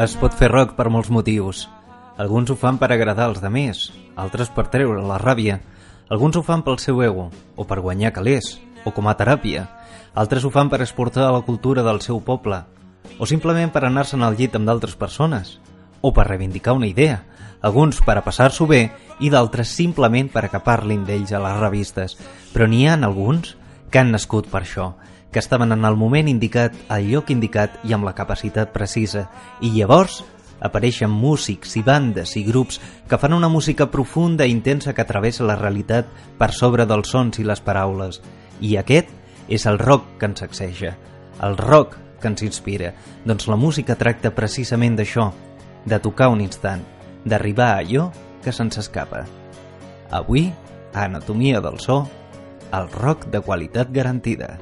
Es pot fer rock per molts motius. Alguns ho fan per agradar als demés, altres per treure la ràbia. Alguns ho fan pel seu ego, o per guanyar calés, o com a teràpia. Altres ho fan per exportar la cultura del seu poble, o simplement per anar-se'n al llit amb d'altres persones, o per reivindicar una idea. Alguns per a passar-s'ho bé i d'altres simplement per a que parlin d'ells a les revistes. Però n'hi ha alguns que han nascut per això, que estaven en el moment indicat, al lloc indicat i amb la capacitat precisa. I llavors apareixen músics i bandes i grups que fan una música profunda i intensa que travessa la realitat per sobre dels sons i les paraules. I aquest és el rock que ens sacseja, el rock que ens inspira. Doncs la música tracta precisament d'això, de tocar un instant, d'arribar a allò que se'ns escapa. Avui, a Anatomia del So, el rock de qualitat garantida.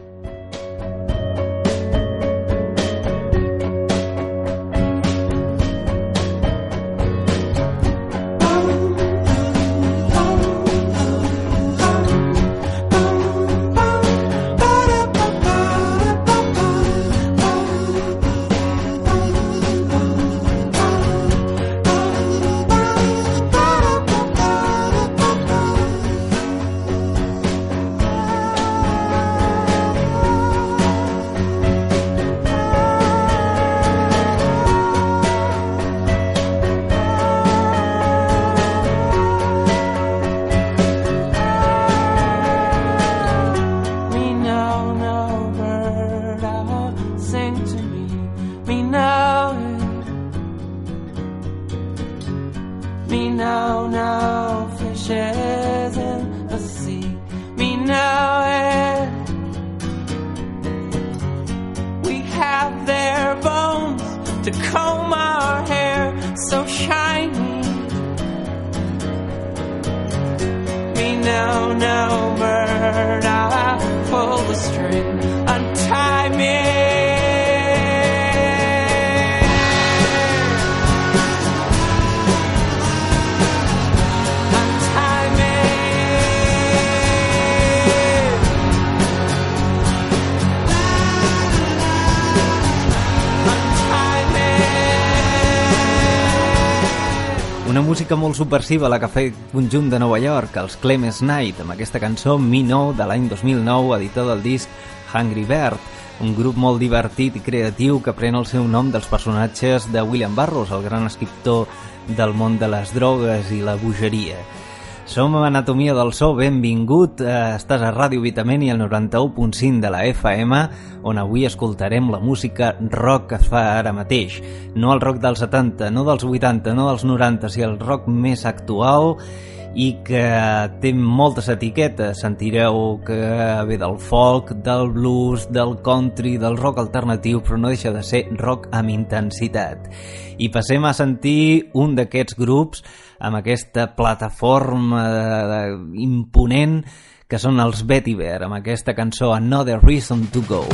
Subversiva, la que fet conjunt de Nova York, els Clemens Knight, amb aquesta cançó Me No de l'any 2009, editor del disc Hungry Bird, un grup molt divertit i creatiu que pren el seu nom dels personatges de William Burroughs, el gran escriptor del món de les drogues i la bogeria. Som a Anatomia del So, benvingut, eh, estàs a Ràdio Vitamini, al 91.5 de la FM, on avui escoltarem la música rock que es fa ara mateix. No el rock dels 70, no dels 80, no dels 90, sinó el rock més actual i que té moltes etiquetes. Sentireu que ve del folk, del blues, del country, del rock alternatiu, però no deixa de ser rock amb intensitat. I passem a sentir un d'aquests grups amb aquesta plataforma eh, imponent que són els Bear, amb aquesta cançó Another Reason to Go.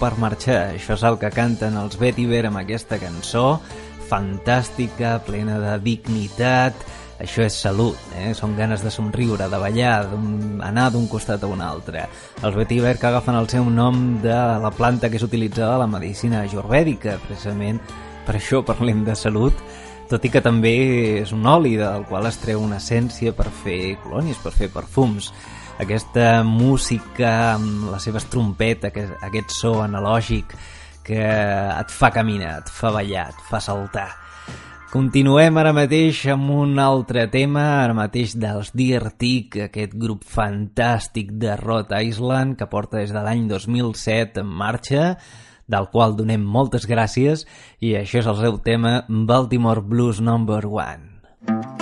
Per marxar. Això és el que canten els Vetiver amb aquesta cançó, fantàstica, plena de dignitat, això és salut, eh? són ganes de somriure, de ballar, d'anar d'un costat a un altre. Els vetiver que agafen el seu nom de la planta que és utilitzada a la medicina ajurvèdica, precisament per això parlem de salut, tot i que també és un oli del qual es treu una essència per fer colònies, per fer perfums. Aquesta música amb les seves trompetes, aquest, aquest so analògic que et fa caminar, et fa ballar, et fa saltar. Continuem ara mateix amb un altre tema, ara mateix dels Dear Tick, aquest grup fantàstic de Rhode Island que porta des de l'any 2007 en marxa, del qual donem moltes gràcies, i això és el seu tema Baltimore Blues Number 1.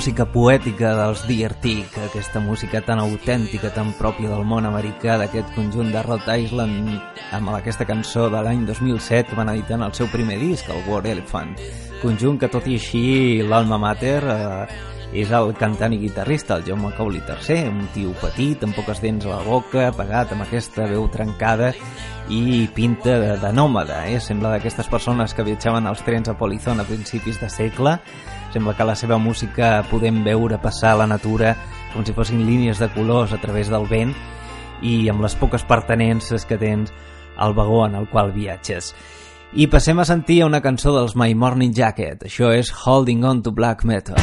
Música poètica dels Tick, aquesta música tan autèntica, tan pròpia del món americà d'aquest conjunt de Rhode Island amb aquesta cançó de l'any 2007 van editar en el seu primer disc, el War Elephant. Conjunt que tot i així l'alma mater eh, és el cantant i guitarrista, el Jaume Cauli III, un tio petit, amb poques dents a la boca, pagat amb aquesta veu trencada i pinta de, de nòmada, eh? sembla d'aquestes persones que viatjaven als trens a Polizón a principis de segle Sembla que la seva música podem veure passar la natura com si fossin línies de colors a través del vent i amb les poques pertenences que tens al vagó en el qual viatges. I passem a sentir una cançó dels My Morning Jacket. Això és Holding On to Black Metal.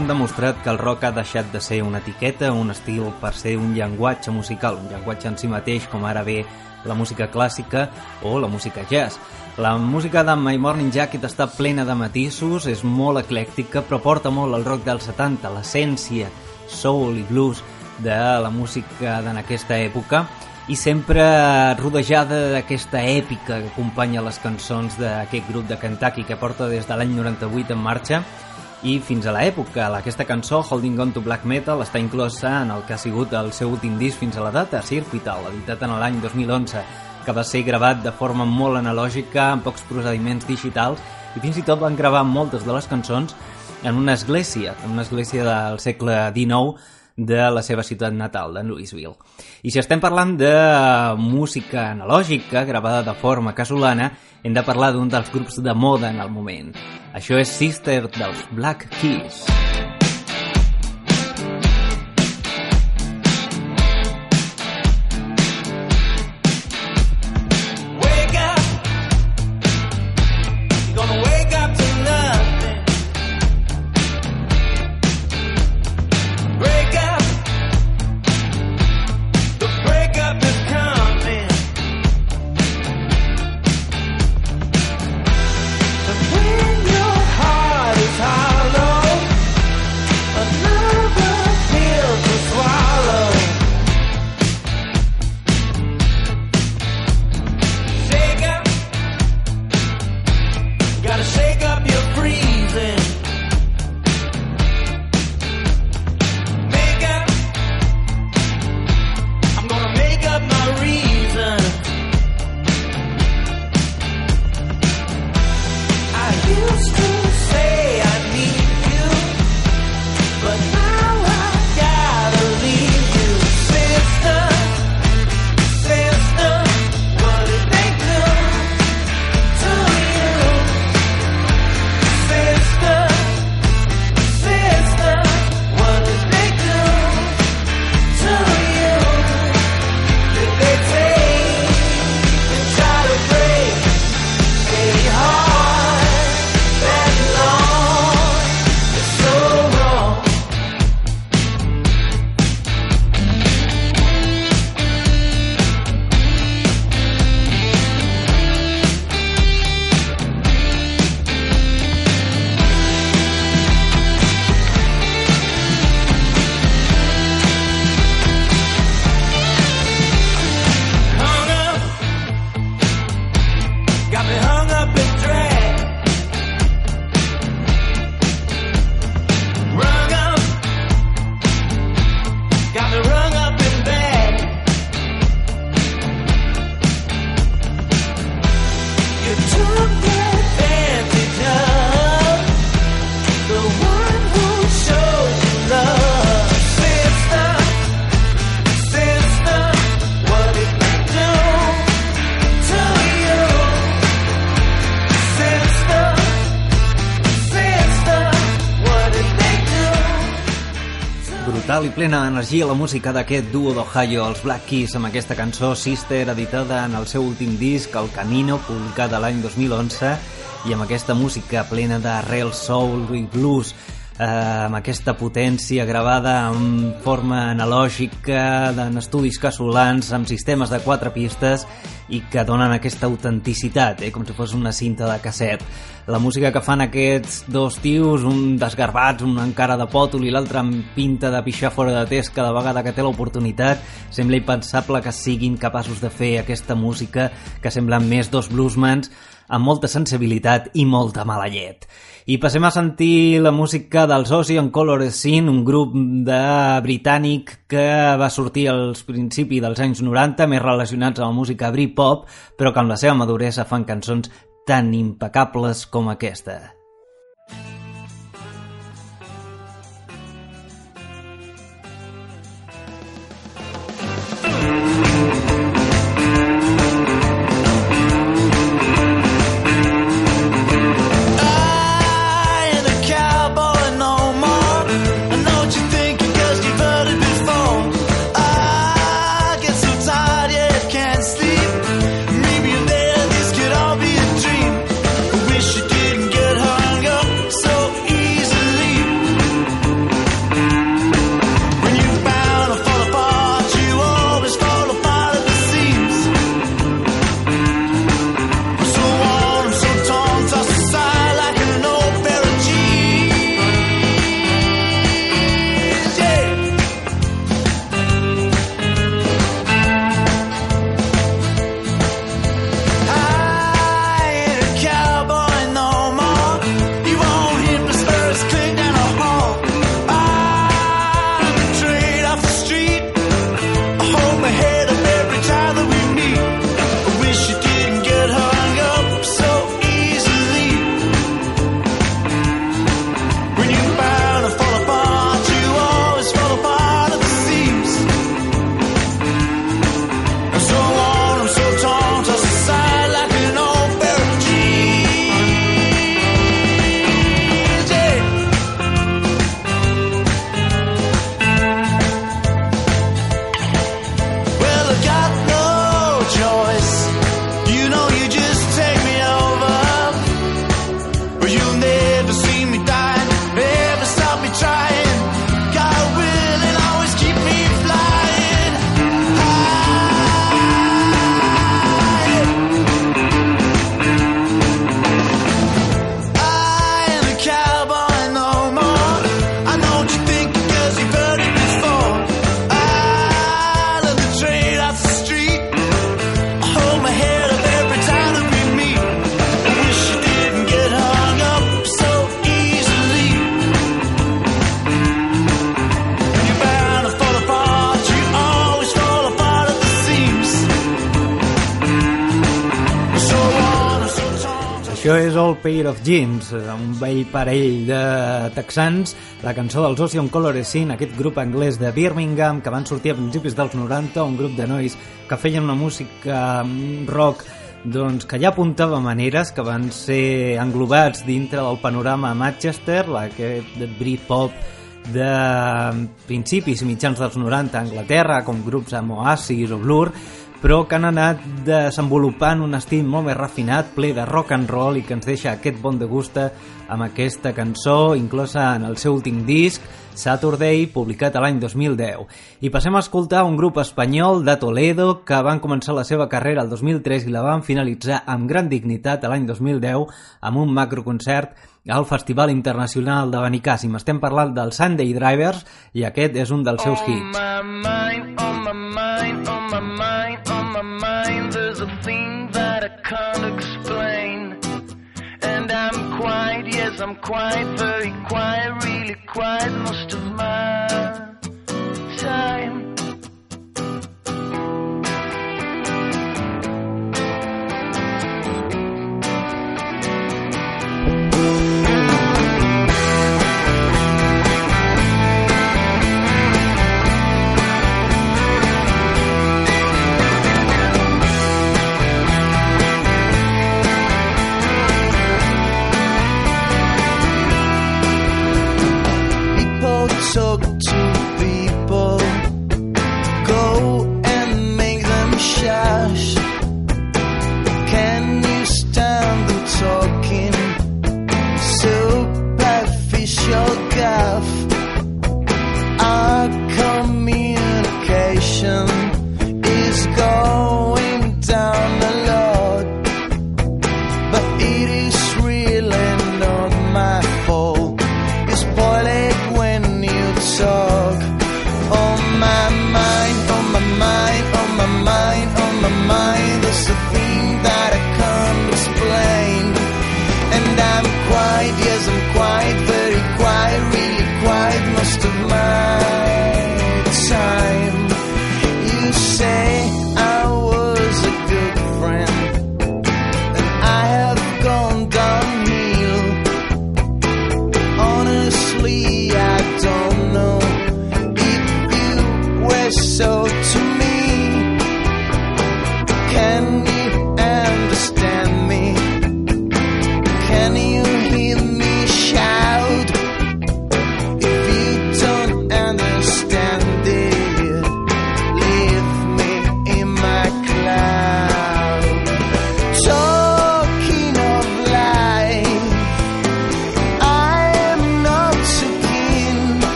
Han demostrat que el rock ha deixat de ser una etiqueta, un estil per ser un llenguatge musical, un llenguatge en si mateix, com ara ve la música clàssica o la música jazz. La música de My Morning Jacket està plena de matisos, és molt eclèctica, però porta molt el rock dels 70, l'essència soul i blues de la música d'en aquesta època i sempre rodejada d'aquesta èpica que acompanya les cançons d'aquest grup de Kentucky que porta des de l'any 98 en marxa i fins a l'època. Aquesta cançó, Holding On to Black Metal, està inclosa en el que ha sigut el seu últim disc fins a la data, Circuital, editat en l'any 2011, que va ser gravat de forma molt analògica, amb pocs procediments digitals, i fins i tot van gravar moltes de les cançons en una església, en una església del segle XIX, de la seva ciutat natal, de Louisville. I si estem parlant de música analògica gravada de forma casolana, hem de parlar d'un dels grups de moda en el moment. Això és Sister dels Black Keys. brutal d'energia la música d'aquest duo d'Ohio, els Black Keys, amb aquesta cançó Sister, editada en el seu últim disc, El Camino, publicat l'any 2011, i amb aquesta música plena d'arrel soul i blues, eh, amb aquesta potència gravada en forma analògica, en estudis casolans, amb sistemes de quatre pistes i que donen aquesta autenticitat, eh, com si fos una cinta de casset. La música que fan aquests dos tios, un desgarbats, un encara de pòtol i l'altre amb pinta de pixar fora de test cada vegada que té l'oportunitat, sembla impensable que siguin capaços de fer aquesta música que semblen més dos bluesmans amb molta sensibilitat i molta mala llet. I passem a sentir la música dels Ocean Color Scene, un grup de britànic que va sortir als principis dels anys 90, més relacionats amb la música Britpop, però que amb la seva maduresa fan cançons tan impecables com aquesta. Pair of Jeans, un vell parell de texans, la cançó dels Ocean Color Scene, aquest grup anglès de Birmingham que van sortir a principis dels 90, un grup de nois que feien una música mm, rock doncs, que ja apuntava maneres que van ser englobats dintre del panorama Manchester, aquest Britpop de principis i mitjans dels 90 a Anglaterra, com grups amb Oasis o Blur, però que han anat desenvolupant un estil molt més refinat, ple de rock and roll i que ens deixa aquest bon de gusta amb aquesta cançó inclosa en el seu últim disc, Saturday, publicat a l'any 2010. I passem a escoltar un grup espanyol de Toledo que van començar la seva carrera el 2003 i la van finalitzar amb gran dignitat l'any 2010 amb un macroconcert al Festival Internacional de Benicàssim. Estem parlant del Sunday Drivers i aquest és un dels seus hits. On my mind, on my mind, on my mind, on my mind There's a thing that I can't explain And I'm quiet, yes I'm quiet, very quiet, really quiet most of my time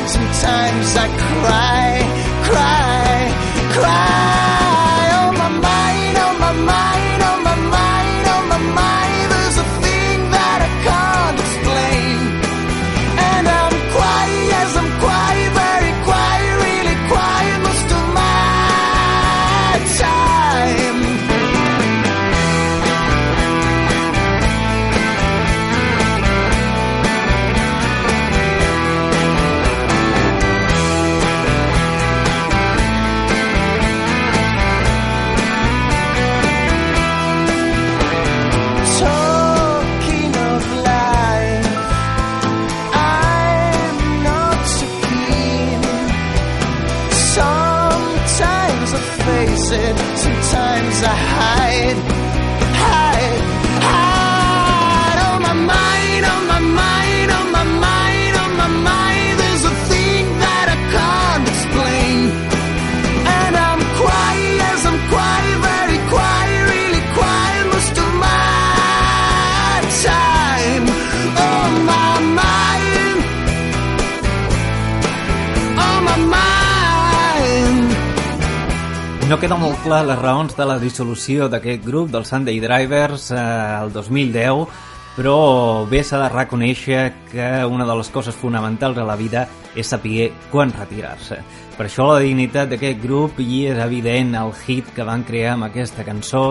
No clar les raons de la dissolució d'aquest grup del Sunday Drivers eh, el 2010, però bé s'ha de reconèixer que una de les coses fonamentals a la vida és saber quan retirar-se. Per això la dignitat d'aquest grup i és evident el hit que van crear amb aquesta cançó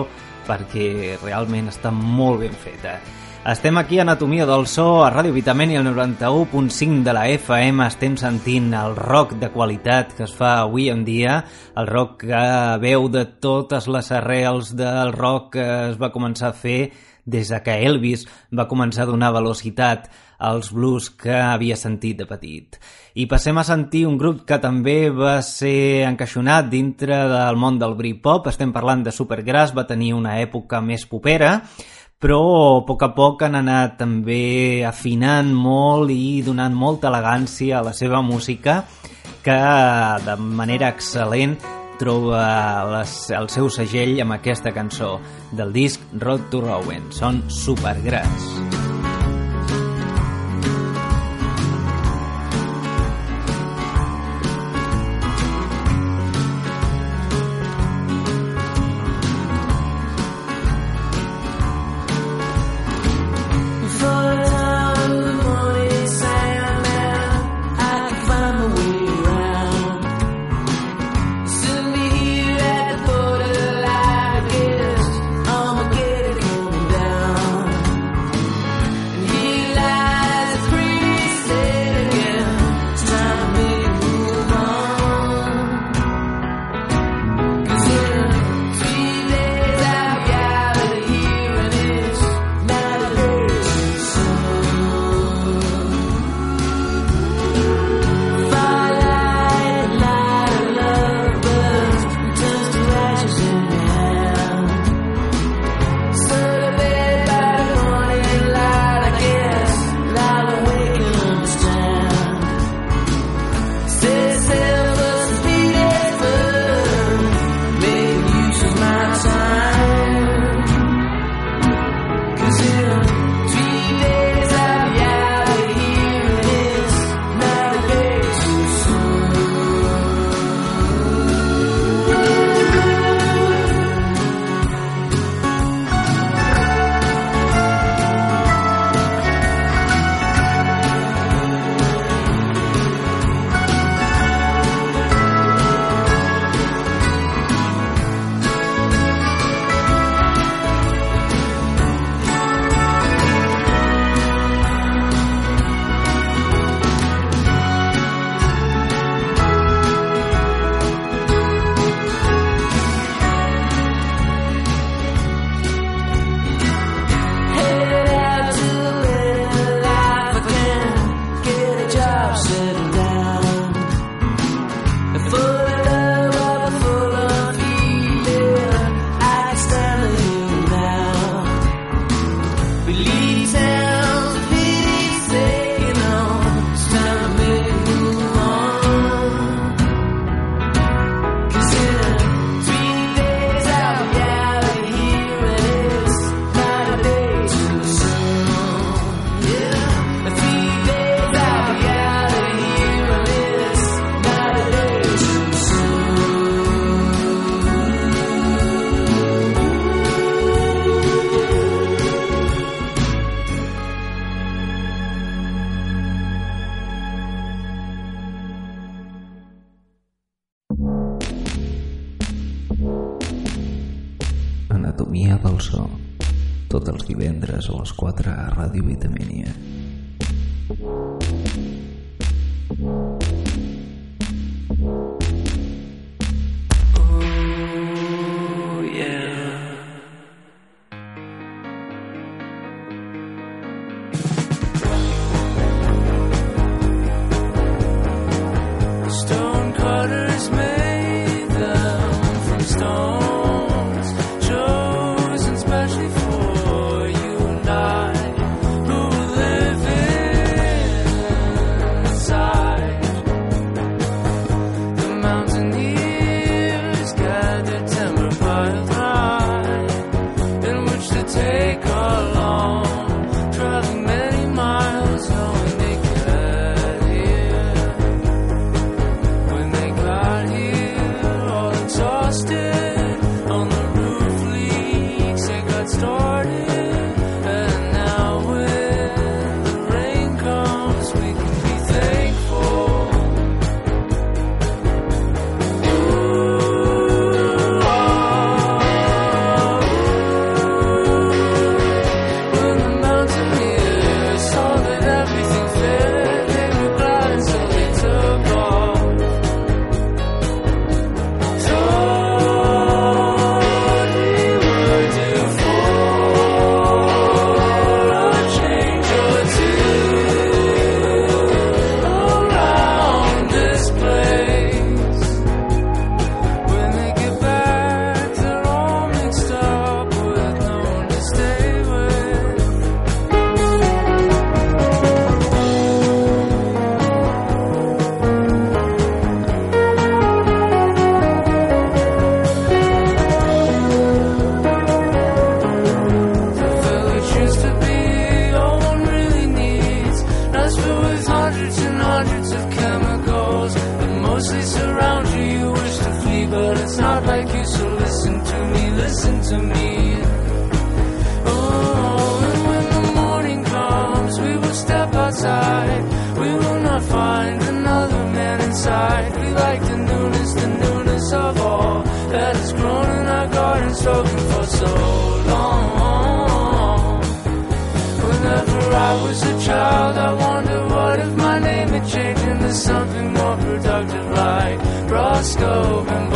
perquè realment està molt ben feta. Estem aquí a Anatomia del So, a Ràdio Vitamini, el 91.5 de la FM. Estem sentint el rock de qualitat que es fa avui en dia, el rock que veu de totes les arrels del rock que es va començar a fer des de que Elvis va començar a donar velocitat als blues que havia sentit de petit. I passem a sentir un grup que també va ser encaixonat dintre del món del Britpop. Estem parlant de Supergrass, va tenir una època més popera, però a poc a poc han anat també afinant molt i donant molta elegància a la seva música que de manera excel·lent troba les, el seu segell amb aquesta cançó del disc Road to Rowan. Són Supergrass. Supergrass. a Ràdio Vitamin. So long. Whenever I was a child, I wondered what if my name had changed into something more productive like Roscoe.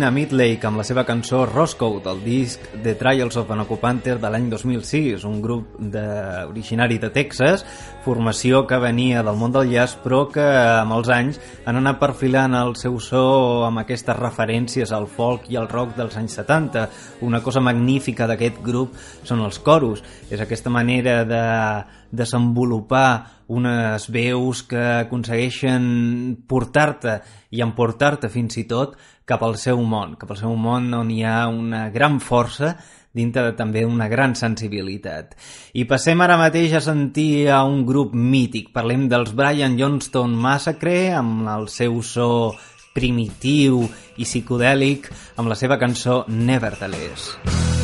Estem sentint a Midlake amb la seva cançó Roscoe del disc The Trials of an Occupanter de l'any 2006, un grup de, originari de Texas, formació que venia del món del jazz però que amb els anys han anat perfilant el seu so amb aquestes referències al folk i al rock dels anys 70. Una cosa magnífica d'aquest grup són els coros, és aquesta manera de desenvolupar unes veus que aconsegueixen portar-te i emportar-te fins i tot cap al seu món, cap al seu món on hi ha una gran força dintre de també una gran sensibilitat. I passem ara mateix a sentir a un grup mític. Parlem dels Brian Johnston Massacre amb el seu so primitiu i psicodèlic amb la seva cançó Nevertheless. Three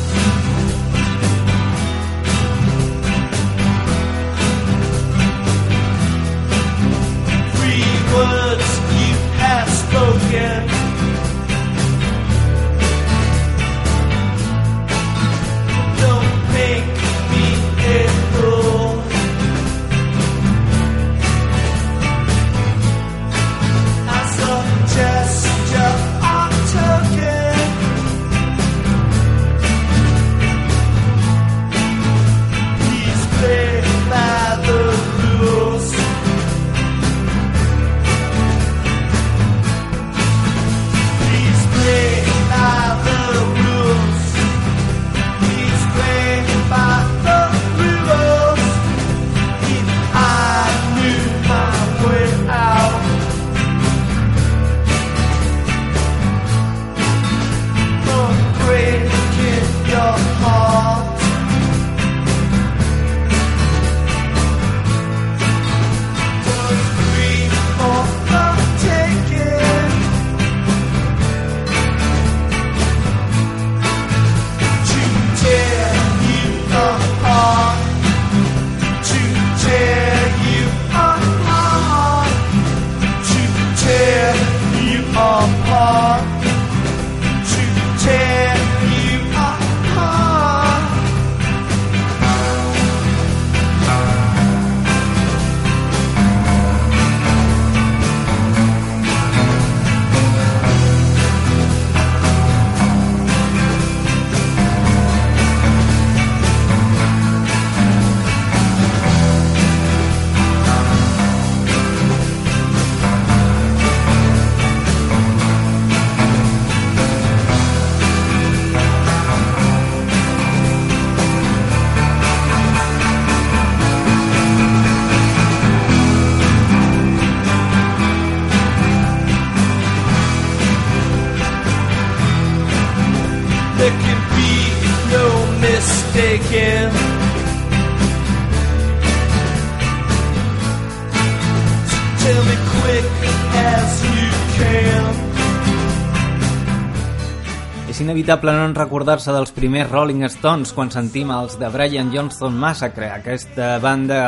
there can be no mistaking. Tell me quick as you can. És inevitable no recordar-se dels primers Rolling Stones quan sentim els de Brian Johnston Massacre, aquesta banda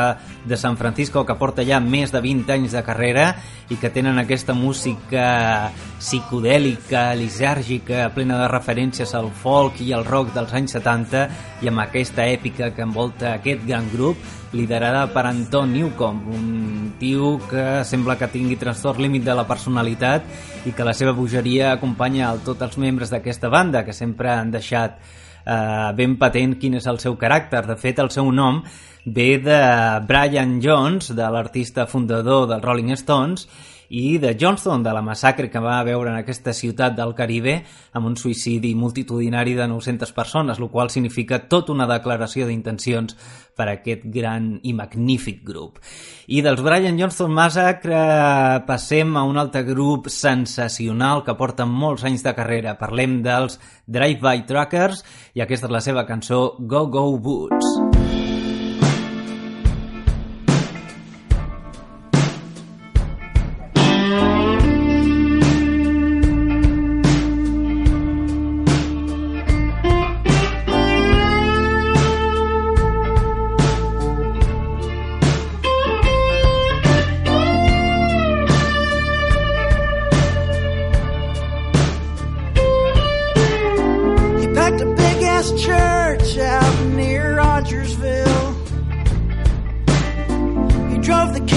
de San Francisco que porta ja més de 20 anys de carrera i que tenen aquesta música psicodèlica, lisèrgica, plena de referències al folk i al rock dels anys 70 i amb aquesta èpica que envolta aquest gran grup liderada per Anton Newcomb, un tio que sembla que tingui trastorn límit de la personalitat i que la seva bogeria acompanya a tots els membres d'aquesta banda, que sempre han deixat eh, ben patent quin és el seu caràcter. De fet, el seu nom ve de Brian Jones, de l'artista fundador dels Rolling Stones, i de Johnston, de la massacre que va veure en aquesta ciutat del Caribe amb un suïcidi multitudinari de 900 persones, el qual significa tota una declaració d'intencions per a aquest gran i magnífic grup. I dels Brian Johnston Massacre passem a un altre grup sensacional que porta molts anys de carrera. Parlem dels Drive-By Truckers i aquesta és la seva cançó Go Go Boots. He drove the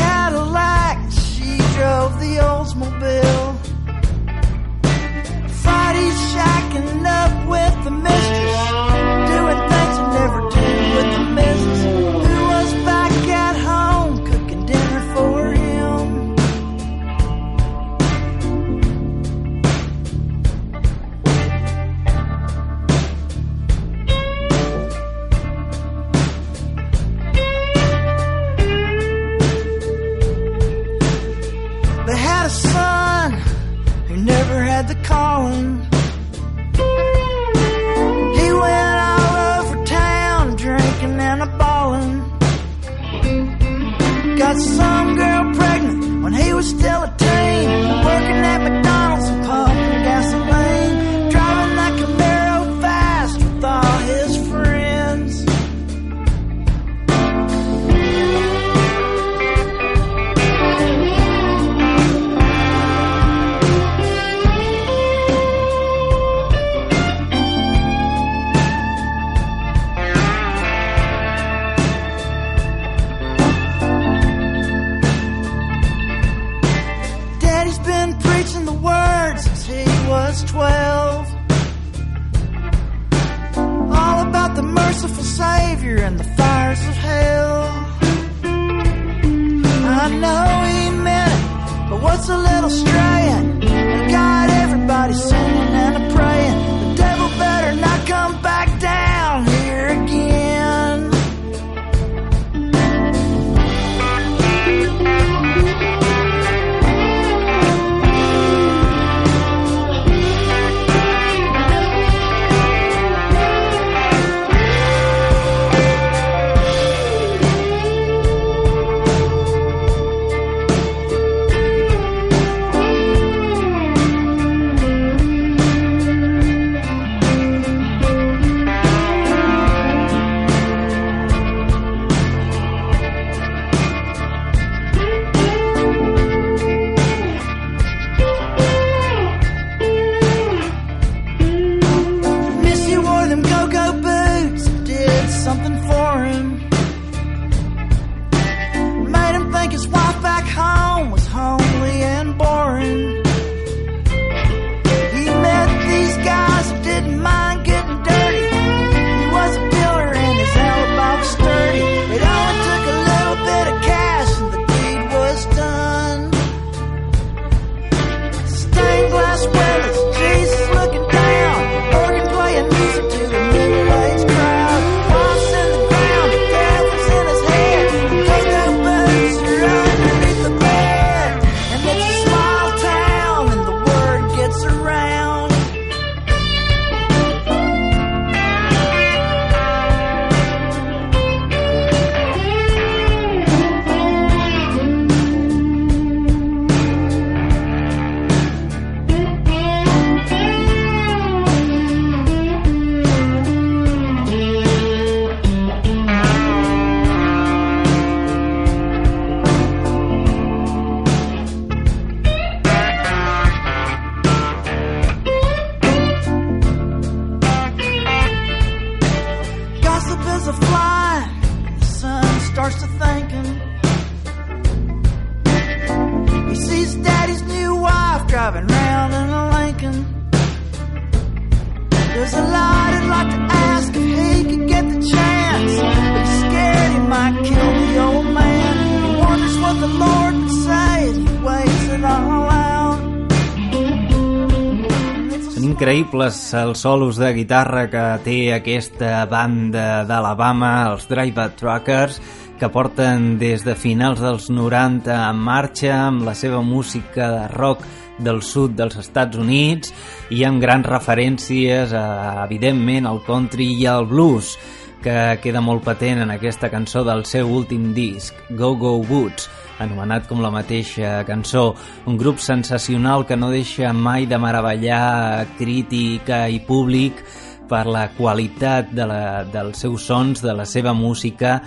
increïbles els solos de guitarra que té aquesta banda d'Alabama, els Drive Truckers, que porten des de finals dels 90 en marxa amb la seva música de rock del sud dels Estats Units i amb grans referències, a, evidentment, al country i al blues, que queda molt patent en aquesta cançó del seu últim disc, Go Go Woods, anomenat com la mateixa cançó, un grup sensacional que no deixa mai de meravellar crítica i públic per la qualitat de la, dels seus sons, de la seva música,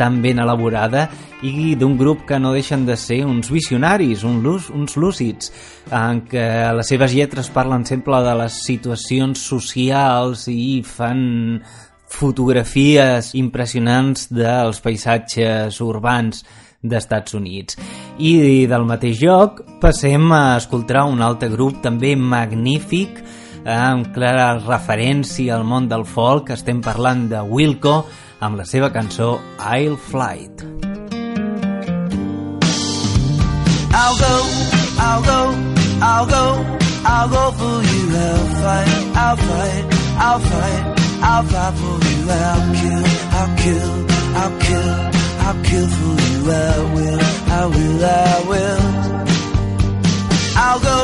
tan ben elaborada i d'un grup que no deixen de ser uns visionaris, un lús, uns lúcids, en què les seves lletres parlen sempre de les situacions socials i fan fotografies impressionants dels paisatges urbans d'Estats Units. I del mateix lloc passem a escoltar un altre grup també magnífic, amb clara referència al món del folk, estem parlant de Wilco, amb la seva cançó I'll Flight. I'll go, I'll go, I'll go, I'll go for you. I'll fight, I'll fight, I'll fight, I'll fight for you. I'll kill, I'll kill, I'll kill, I'll kill for you. I will, I will, I will. I'll go,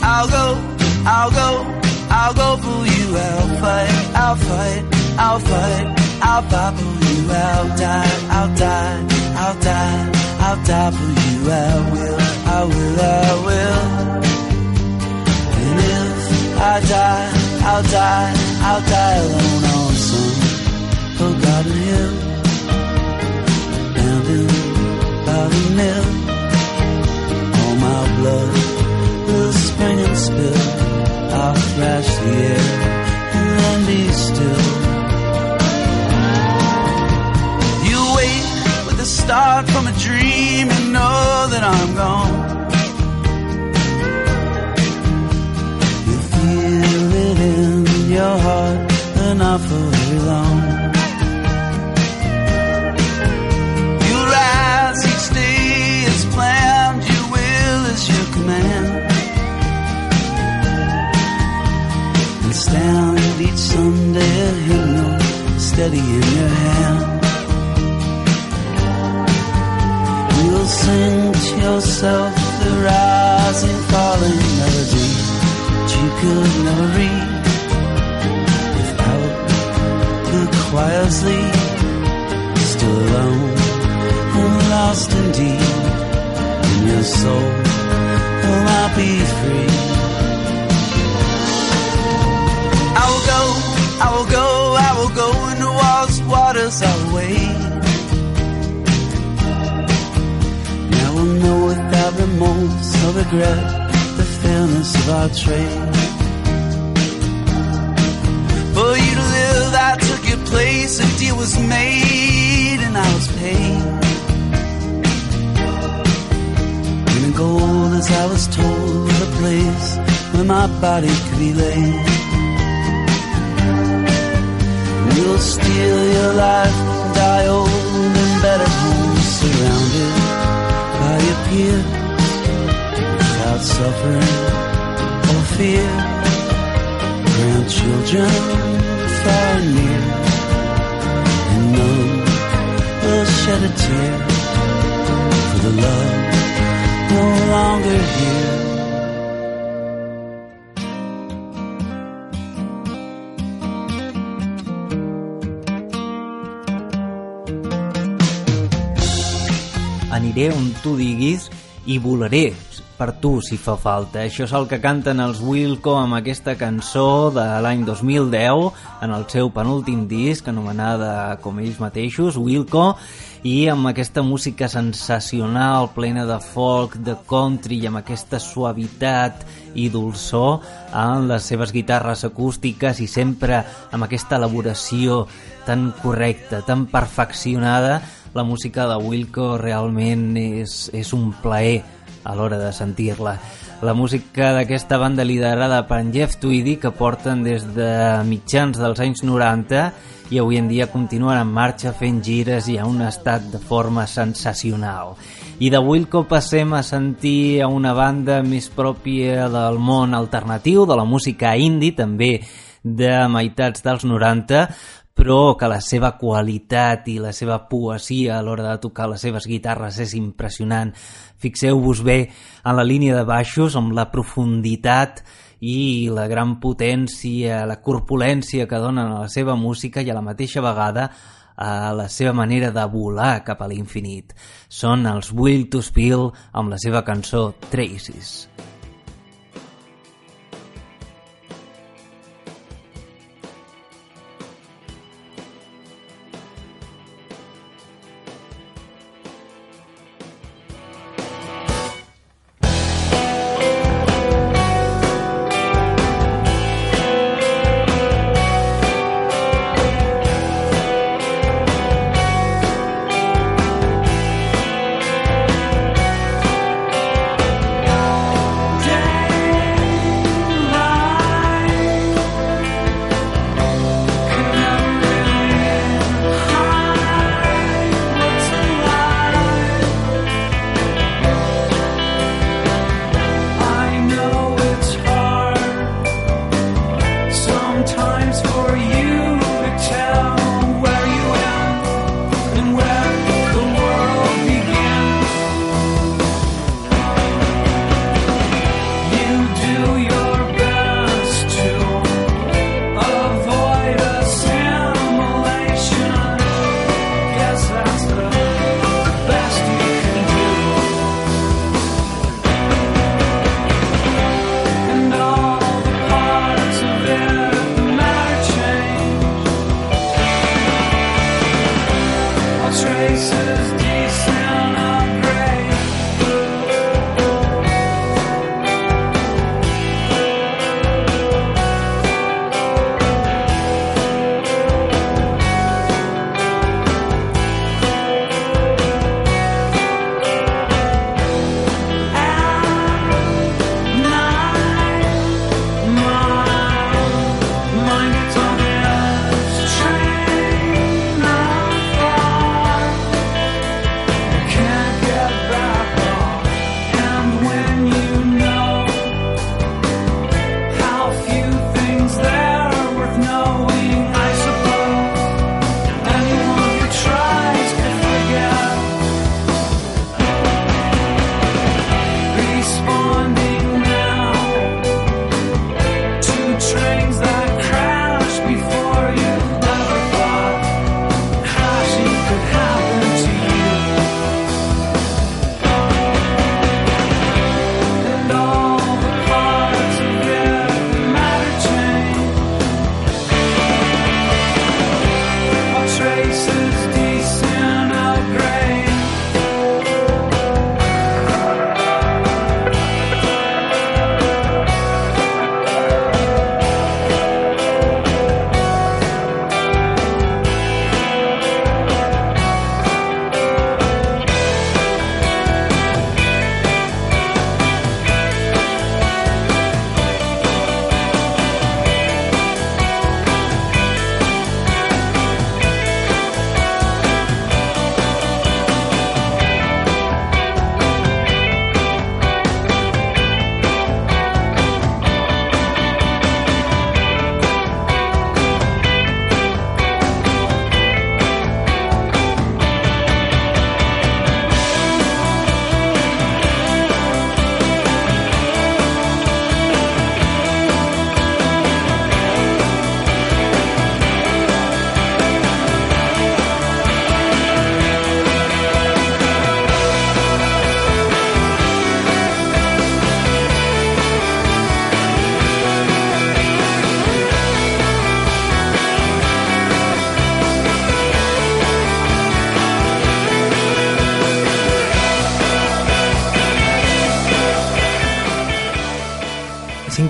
I'll go, I'll go, I'll go for you. I'll fight, I'll fight, I'll fight, I'll fight for you. I'll die, I'll die, I'll die, I'll die for you. I will, I will, I will. And if I die, I'll die, I'll die alone on some forgotten hill. Mill, all my blood will spring and spill. I'll thrash the air and then be still. You wake with the start from a dream and know that I'm gone. You feel it in your heart, but not for very long. Each hymnal steady in your hand. You'll sing to yourself the rising, falling melody that you could never read without the choir's lead. Still alone and lost indeed in your soul. Will I be free? I will go, I will go into all these waters. I will wait. And I will know without remorse or regret the fairness of our trade. For you to live, I took your place. A deal was made, and I was paid. And gold, as I was told, the place where my body could be laid. You'll steal your life, and die old in better homes, surrounded by your peers, without suffering or fear. Grandchildren far and near, and none will shed a tear for the love no longer here. Aniré on tu diguis i volaré per tu si fa falta. Això és el que canten els Wilco amb aquesta cançó de l'any 2010 en el seu penúltim disc anomenada com ells mateixos, Wilco i amb aquesta música sensacional plena de folk, de country i amb aquesta suavitat i dolçor en les seves guitarres acústiques i sempre amb aquesta elaboració tan correcta, tan perfeccionada la música de Wilco realment és, és un plaer a l'hora de sentir-la. la música d'aquesta banda liderada per en Jeff Tweedy que porten des de mitjans dels anys 90 i avui en dia continuen en marxa fent gires i a un estat de forma sensacional. I d'avui que passem a sentir a una banda més pròpia del món alternatiu, de la música indie, també de meitats dels 90, però que la seva qualitat i la seva poesia a l'hora de tocar les seves guitarres és impressionant. Fixeu-vos bé en la línia de baixos, amb la profunditat i la gran potència, la corpulència que donen a la seva música i a la mateixa vegada a la seva manera de volar cap a l'infinit. Són els Will to Spill amb la seva cançó Traces.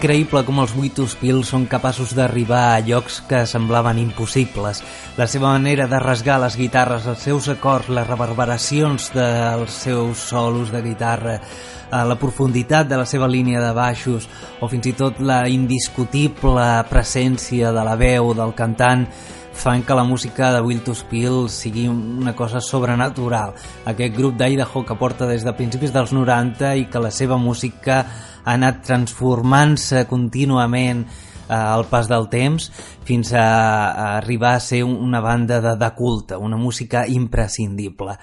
Increïble com els Buitos Pills són capaços d'arribar a llocs que semblaven impossibles. La seva manera de rasgar les guitarres, els seus acords, les reverberacions dels seus solos de guitarra, eh, la profunditat de la seva línia de baixos o fins i tot la indiscutible presència de la veu del cantant fan que la música de Will to Spill sigui una cosa sobrenatural. Aquest grup d'Idaho que porta des de principis dels 90 i que la seva música ha anat transformant-se contínuament eh, al pas del temps fins a, a arribar a ser una banda de, de culte, una música imprescindible.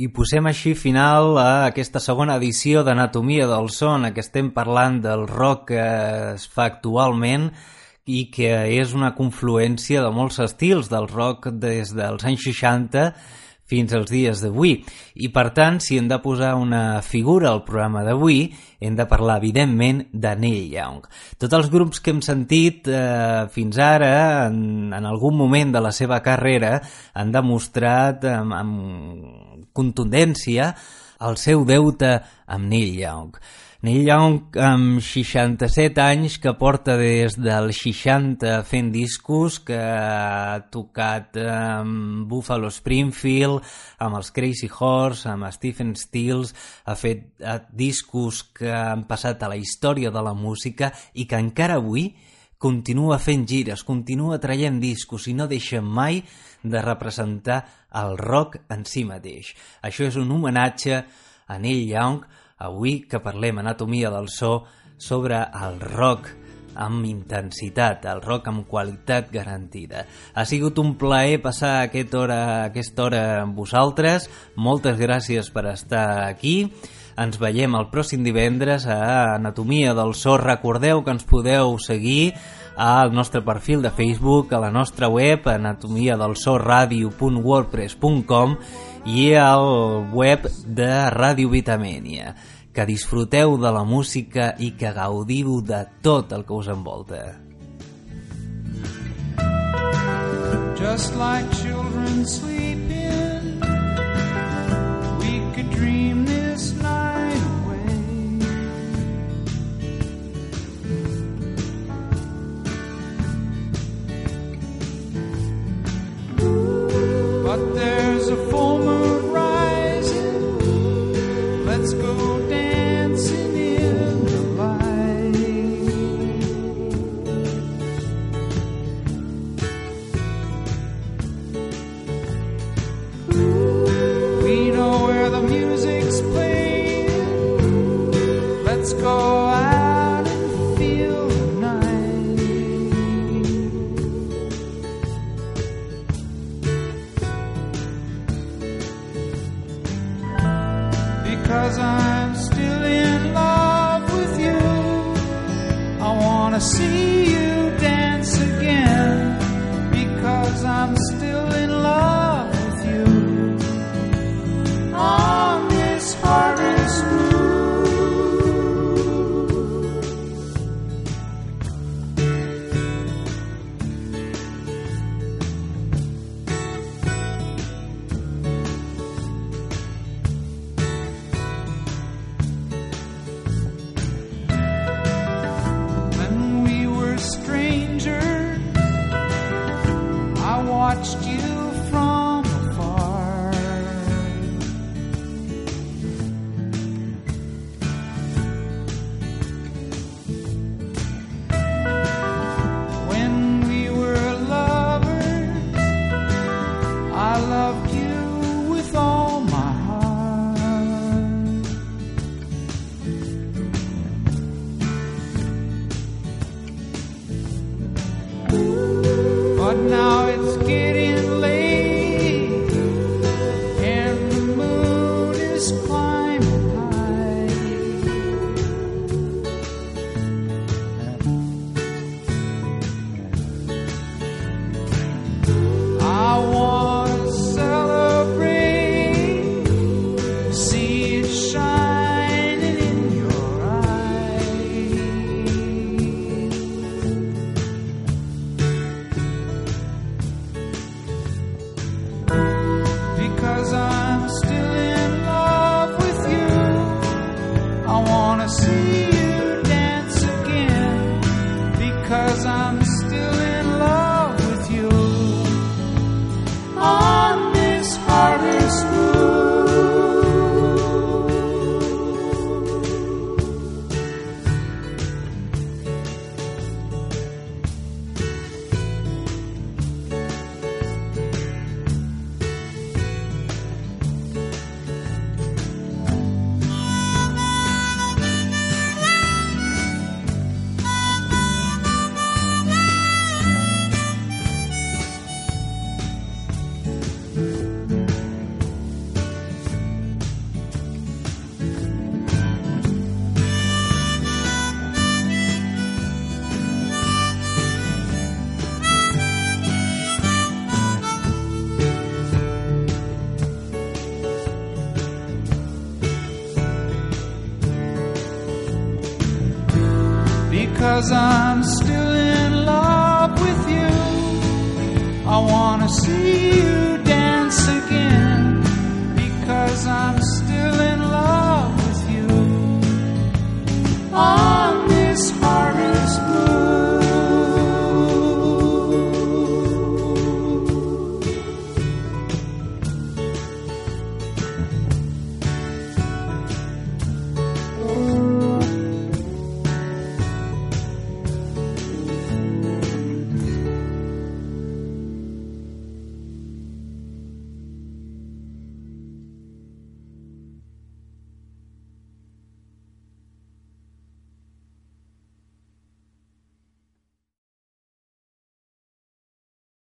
I posem així final a aquesta segona edició d'Anatomia del Son, que estem parlant del rock que es fa actualment, i que és una confluència de molts estils del rock des dels anys 60 fins als dies d'avui. I per tant, si hem de posar una figura al programa d'avui, hem de parlar, evidentment, de Neil Young. Tots els grups que hem sentit eh, fins ara, en, en algun moment de la seva carrera, han demostrat amb, amb contundència el seu deute amb Neil Young. Neil Young, amb 67 anys, que porta des del 60 fent discos, que ha tocat amb Buffalo Springfield, amb els Crazy Horse, amb Stephen Stills, ha fet discos que han passat a la història de la música i que encara avui continua fent gires, continua traient discos i no deixa mai de representar el rock en si mateix. Això és un homenatge a Neil Young, Avui que parlem anatomia del so sobre el rock amb intensitat, el rock amb qualitat garantida. Ha sigut un plaer passar aquest hora, aquesta hora amb vosaltres. Moltes gràcies per estar aquí. Ens veiem el pròxim divendres a Anatomia del So. Recordeu que ens podeu seguir al nostre perfil de Facebook, a la nostra web anatomiadelsorradio.wordpress.com i al web de Ràdio Vitamènia. Que disfruteu de la música i que gaudiu de tot el que us envolta. Just like children sleeping, we could dream I